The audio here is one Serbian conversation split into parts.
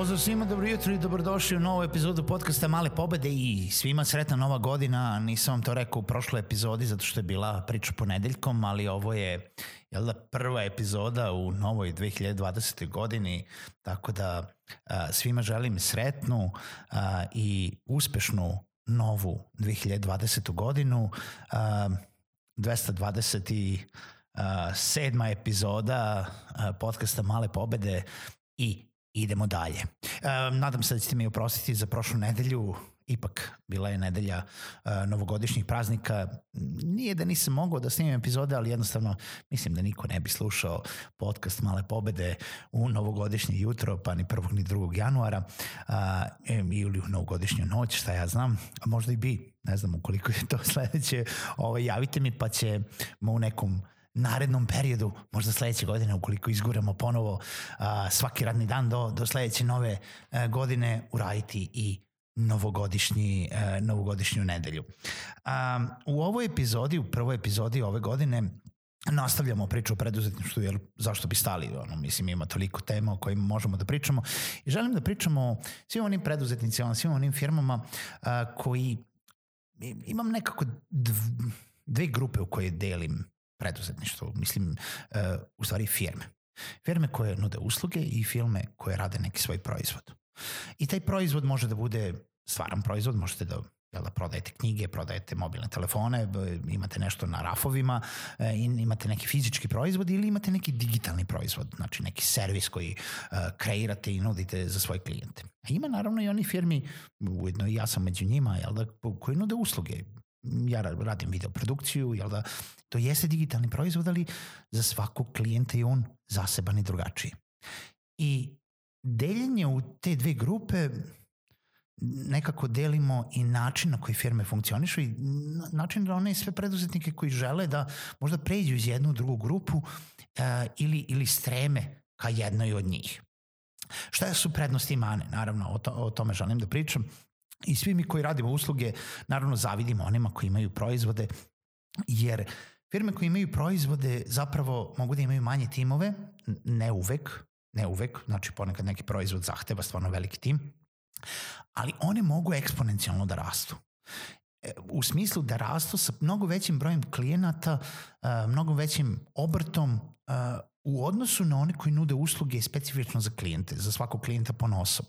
Pozdrav svima, dobro jutro i dobrodošli u novu epizodu podcasta Male pobede i svima sretna nova godina. Nisam vam to rekao u prošloj epizodi zato što je bila priča ponedeljkom, ali ovo je jel da, prva epizoda u novoj 2020. godini, tako da a, svima želim sretnu a, i uspešnu novu 2020. godinu. A, 220 i sedma epizoda podcasta Male pobede i idemo dalje. Um, nadam se da ćete mi oprostiti za prošlu nedelju, ipak bila je nedelja uh, novogodišnjih praznika. Nije da nisam mogao da snimim epizode, ali jednostavno mislim da niko ne bi slušao podcast Male pobede u novogodišnje jutro, pa ni 1. ni 2. januara uh, ili u novogodišnju noć, šta ja znam, a možda i bi, ne znam ukoliko je to sledeće, ovaj, javite mi pa ćemo u nekom narednom periodu, možda sledeće godine, ukoliko izguramo ponovo a, svaki radni dan do, do sledeće nove a, godine, uraditi i novogodišnji, a, novogodišnju nedelju. A, u ovoj epizodi, u prvoj epizodi ove godine, nastavljamo priču o preduzetništvu, jer zašto bi stali, ono, mislim, ima toliko tema o kojima možemo da pričamo i želim da pričamo o svim onim preduzetnicima, svim onim firmama a, koji imam nekako dv, dve grupe u koje delim preduzetništvo, mislim, uh, u stvari firme. Firme koje nude usluge i firme koje rade neki svoj proizvod. I taj proizvod može da bude stvaran proizvod, možete da jel da prodajete knjige, prodajete mobilne telefone, imate nešto na rafovima, e, imate neki fizički proizvod ili imate neki digitalni proizvod, znači neki servis koji uh, kreirate i nudite za svoje klijente. A ima naravno i oni firmi, ujedno i ja sam među njima, jel da, koji nude usluge, ja radim video produkciju, jel da, to jeste digitalni proizvod, ali za svakog klijenta je on zaseban i drugačiji. I deljenje u te dve grupe nekako delimo i način na koji firme funkcionišu i način da one sve preduzetnike koji žele da možda pređu iz jednu u drugu grupu uh, ili, ili streme ka jednoj od njih. Šta su prednosti i mane? Naravno, o, to, o tome želim da pričam. I svi mi koji radimo usluge, naravno zavidimo onima koji imaju proizvode, jer firme koje imaju proizvode zapravo mogu da imaju manje timove, ne uvek, ne uvek, znači ponekad neki proizvod zahteva stvarno veliki tim, ali one mogu eksponencijalno da rastu. E, u smislu da rastu sa mnogo većim brojem klijenata, e, mnogo većim obrtom e, u odnosu na one koji nude usluge specifično za klijente, za svakog klijenta po nosom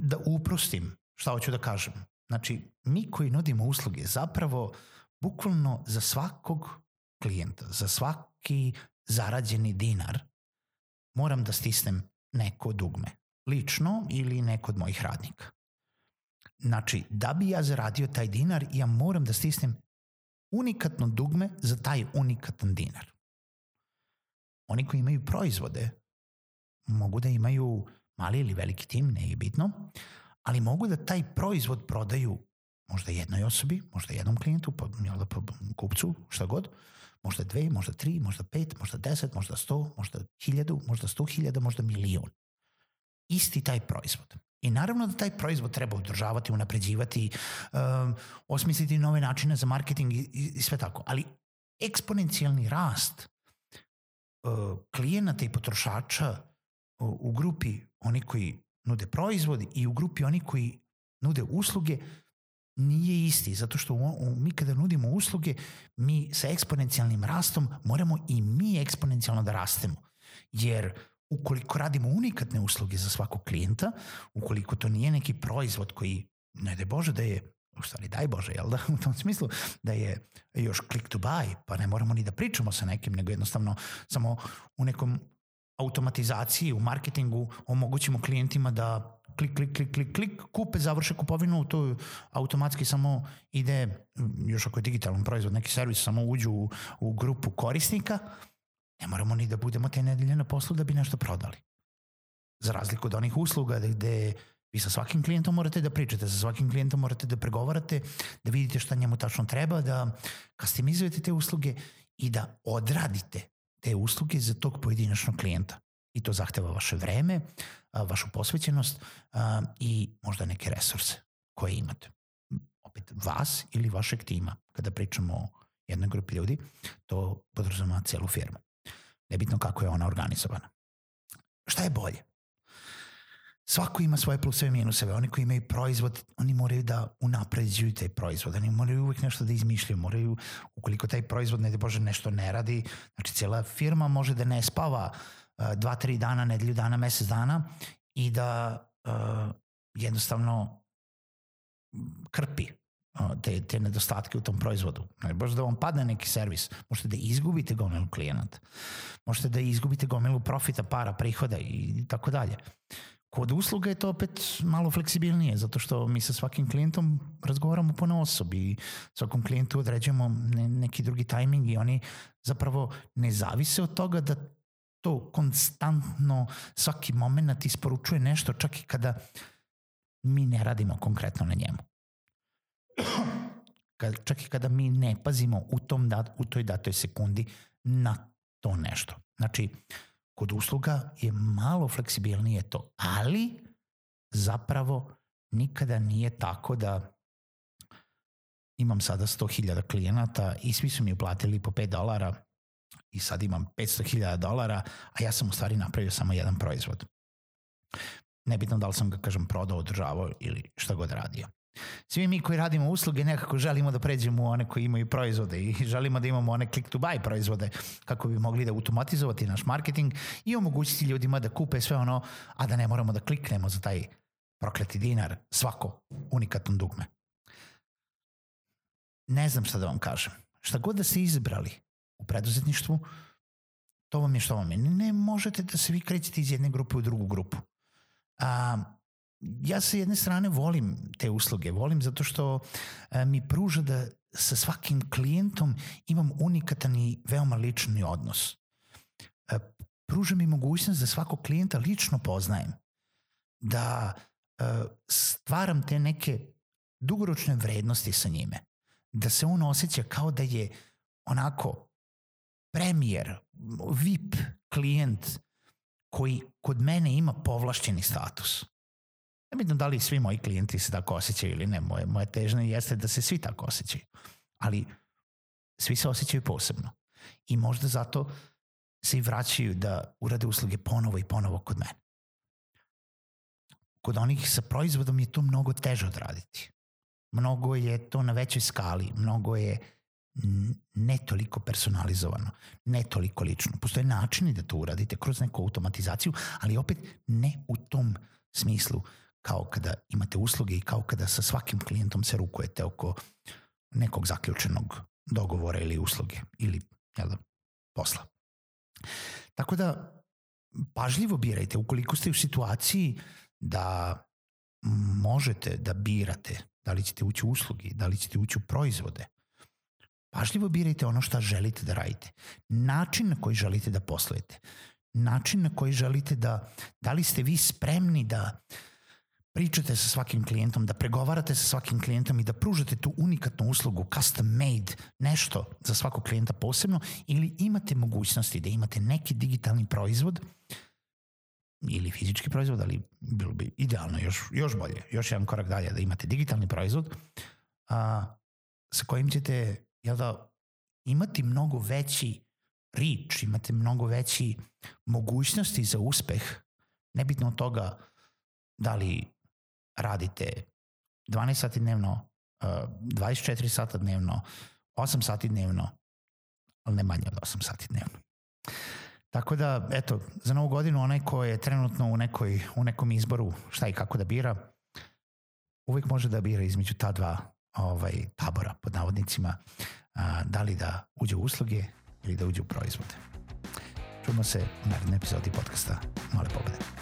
da uprostim šta hoću da kažem. Znači, mi koji nudimo usluge zapravo bukvalno za svakog klijenta, za svaki zarađeni dinar moram da stisnem neko dugme. Lično ili neko od mojih radnika. Znači, da bi ja zaradio taj dinar, ja moram da stisnem unikatno dugme za taj unikatan dinar. Oni koji imaju proizvode mogu da imaju mali ili veliki tim, ne je bitno, ali mogu da taj proizvod prodaju možda jednoj osobi, možda jednom klijentu, pa, jel da, kupcu, šta god, možda dve, možda tri, možda pet, možda deset, možda sto, možda hiljadu, možda sto hiljada, možda milion. Isti taj proizvod. I naravno da taj proizvod treba održavati, unapređivati, um, osmisliti nove načine za marketing i, i sve tako. Ali eksponencijalni rast uh, klijenata i potrošača u grupi oni koji nude proizvod i u grupi oni koji nude usluge nije isti, zato što u, mi kada nudimo usluge, mi sa eksponencijalnim rastom moramo i mi eksponencijalno da rastemo. Jer ukoliko radimo unikatne usluge za svakog klijenta, ukoliko to nije neki proizvod koji, ne de Bože da je u stvari daj Bože, jel da, u tom smislu da je još click to buy, pa ne moramo ni da pričamo sa nekim, nego jednostavno samo u nekom automatizaciji, u marketingu omogućimo klijentima da klik, klik, klik, klik, klik, kupe, završe kupovinu, to automatski samo ide, još ako je digitalan proizvod, neki servis, samo uđu u, u grupu korisnika, ne moramo ni da budemo te nedelje na poslu da bi nešto prodali. Za razliku od onih usluga gde vi sa svakim klijentom morate da pričate, sa svakim klijentom morate da pregovarate, da vidite šta njemu tačno treba, da kastimizujete te usluge i da odradite te usluge za tog pojedinačnog klijenta. I to zahteva vaše vreme, vašu posvećenost i možda neke resurse koje imate. Opet vas ili vašeg tima. Kada pričamo o jednoj grupi ljudi, to podrazuma celu firmu. Nebitno kako je ona organizovana. Šta je bolje? Svako ima svoje pluseve i minuseve. Oni koji imaju proizvod, oni moraju da unapređuju taj proizvod. Oni moraju uvek nešto da izmišljaju. Moraju, ukoliko taj proizvod, ne da Bože, nešto ne radi, znači cijela firma može da ne spava uh, dva, tri dana, nedelju dana, mesec dana i da uh, jednostavno krpi te, te nedostatke u tom proizvodu. Možda da vam padne neki servis, možete da izgubite gomilu klijenata, možete da izgubite gomilu profita, para, prihoda i tako dalje. Kod usluga je to opet malo fleksibilnije, zato što mi sa svakim klijentom razgovaramo po osobi i svakom klijentu određujemo ne, neki drugi tajming i oni zapravo ne zavise od toga da to konstantno svaki moment isporučuje nešto čak i kada mi ne radimo konkretno na njemu. Čak i kada mi ne pazimo u, tom dat, u toj datoj sekundi na to nešto. Znači, Kod usluga je malo fleksibilnije to, ali zapravo nikada nije tako da imam sada 100.000 klijenata i svi su mi uplatili po 5 dolara i sad imam 500.000 dolara, a ja sam u stvari napravio samo jedan proizvod. Nebitno da li sam ga, kažem, prodao, održavao ili šta god radio. Svi mi koji radimo usluge nekako želimo da pređemo u one koji imaju proizvode i želimo da imamo one click to buy proizvode kako bi mogli da automatizovati naš marketing i omogućiti ljudima da kupe sve ono, a da ne moramo da kliknemo za taj prokleti dinar, svako unikatno dugme. Ne znam šta da vam kažem. Šta god da ste izabrali u preduzetništvu, to vam je što vam je. Ne možete da se vi krećete iz jedne grupe u drugu grupu. A, ja sa jedne strane volim te usluge, volim zato što e, mi pruža da sa svakim klijentom imam unikatan i veoma lični odnos. E, pruža mi mogućnost da svakog klijenta lično poznajem, da e, stvaram te neke dugoročne vrednosti sa njime, da se on osjeća kao da je onako premijer, VIP klijent koji kod mene ima povlašćeni status Ne bitno da li svi moji klijenti se tako osjećaju ili ne, moje, moje težne jeste da se svi tako osjećaju. Ali svi se osjećaju posebno. I možda zato se i vraćaju da urade usluge ponovo i ponovo kod mene. Kod onih sa proizvodom je to mnogo teže odraditi. Mnogo je to na većoj skali, mnogo je ne toliko personalizovano, ne toliko lično. Postoje načini da to uradite kroz neku automatizaciju, ali opet ne u tom smislu kao kada imate usluge i kao kada sa svakim klijentom se rukujete oko nekog zaključenog dogovora ili usluge ili jel da, posla. Tako da pažljivo birajte ukoliko ste u situaciji da možete da birate da li ćete ući u uslugi, da li ćete ući u proizvode. Pažljivo birajte ono šta želite da radite. Način na koji želite da poslujete. Način na koji želite da, da li ste vi spremni da uh, pričate sa svakim klijentom, da pregovarate sa svakim klijentom i da pružate tu unikatnu uslugu, custom made, nešto za svakog klijenta posebno, ili imate mogućnosti da imate neki digitalni proizvod ili fizički proizvod, ali bilo bi idealno još, još bolje, još jedan korak dalje da imate digitalni proizvod a, sa kojim ćete jel da, imati mnogo veći reach, imate mnogo veći mogućnosti za uspeh, nebitno od toga da li radite 12 sati dnevno, 24 uh, sata dnevno, 8 sati dnevno, ali ne manje od 8 sati dnevno. Tako da, eto, za novu godinu onaj ko je trenutno u, nekoj, u nekom izboru šta i kako da bira, uvek može da bira između ta dva ovaj, tabora pod navodnicima, a, da li da uđe u usluge ili da uđe u proizvode. Čujemo se u narednoj epizodi podcasta Male pobede.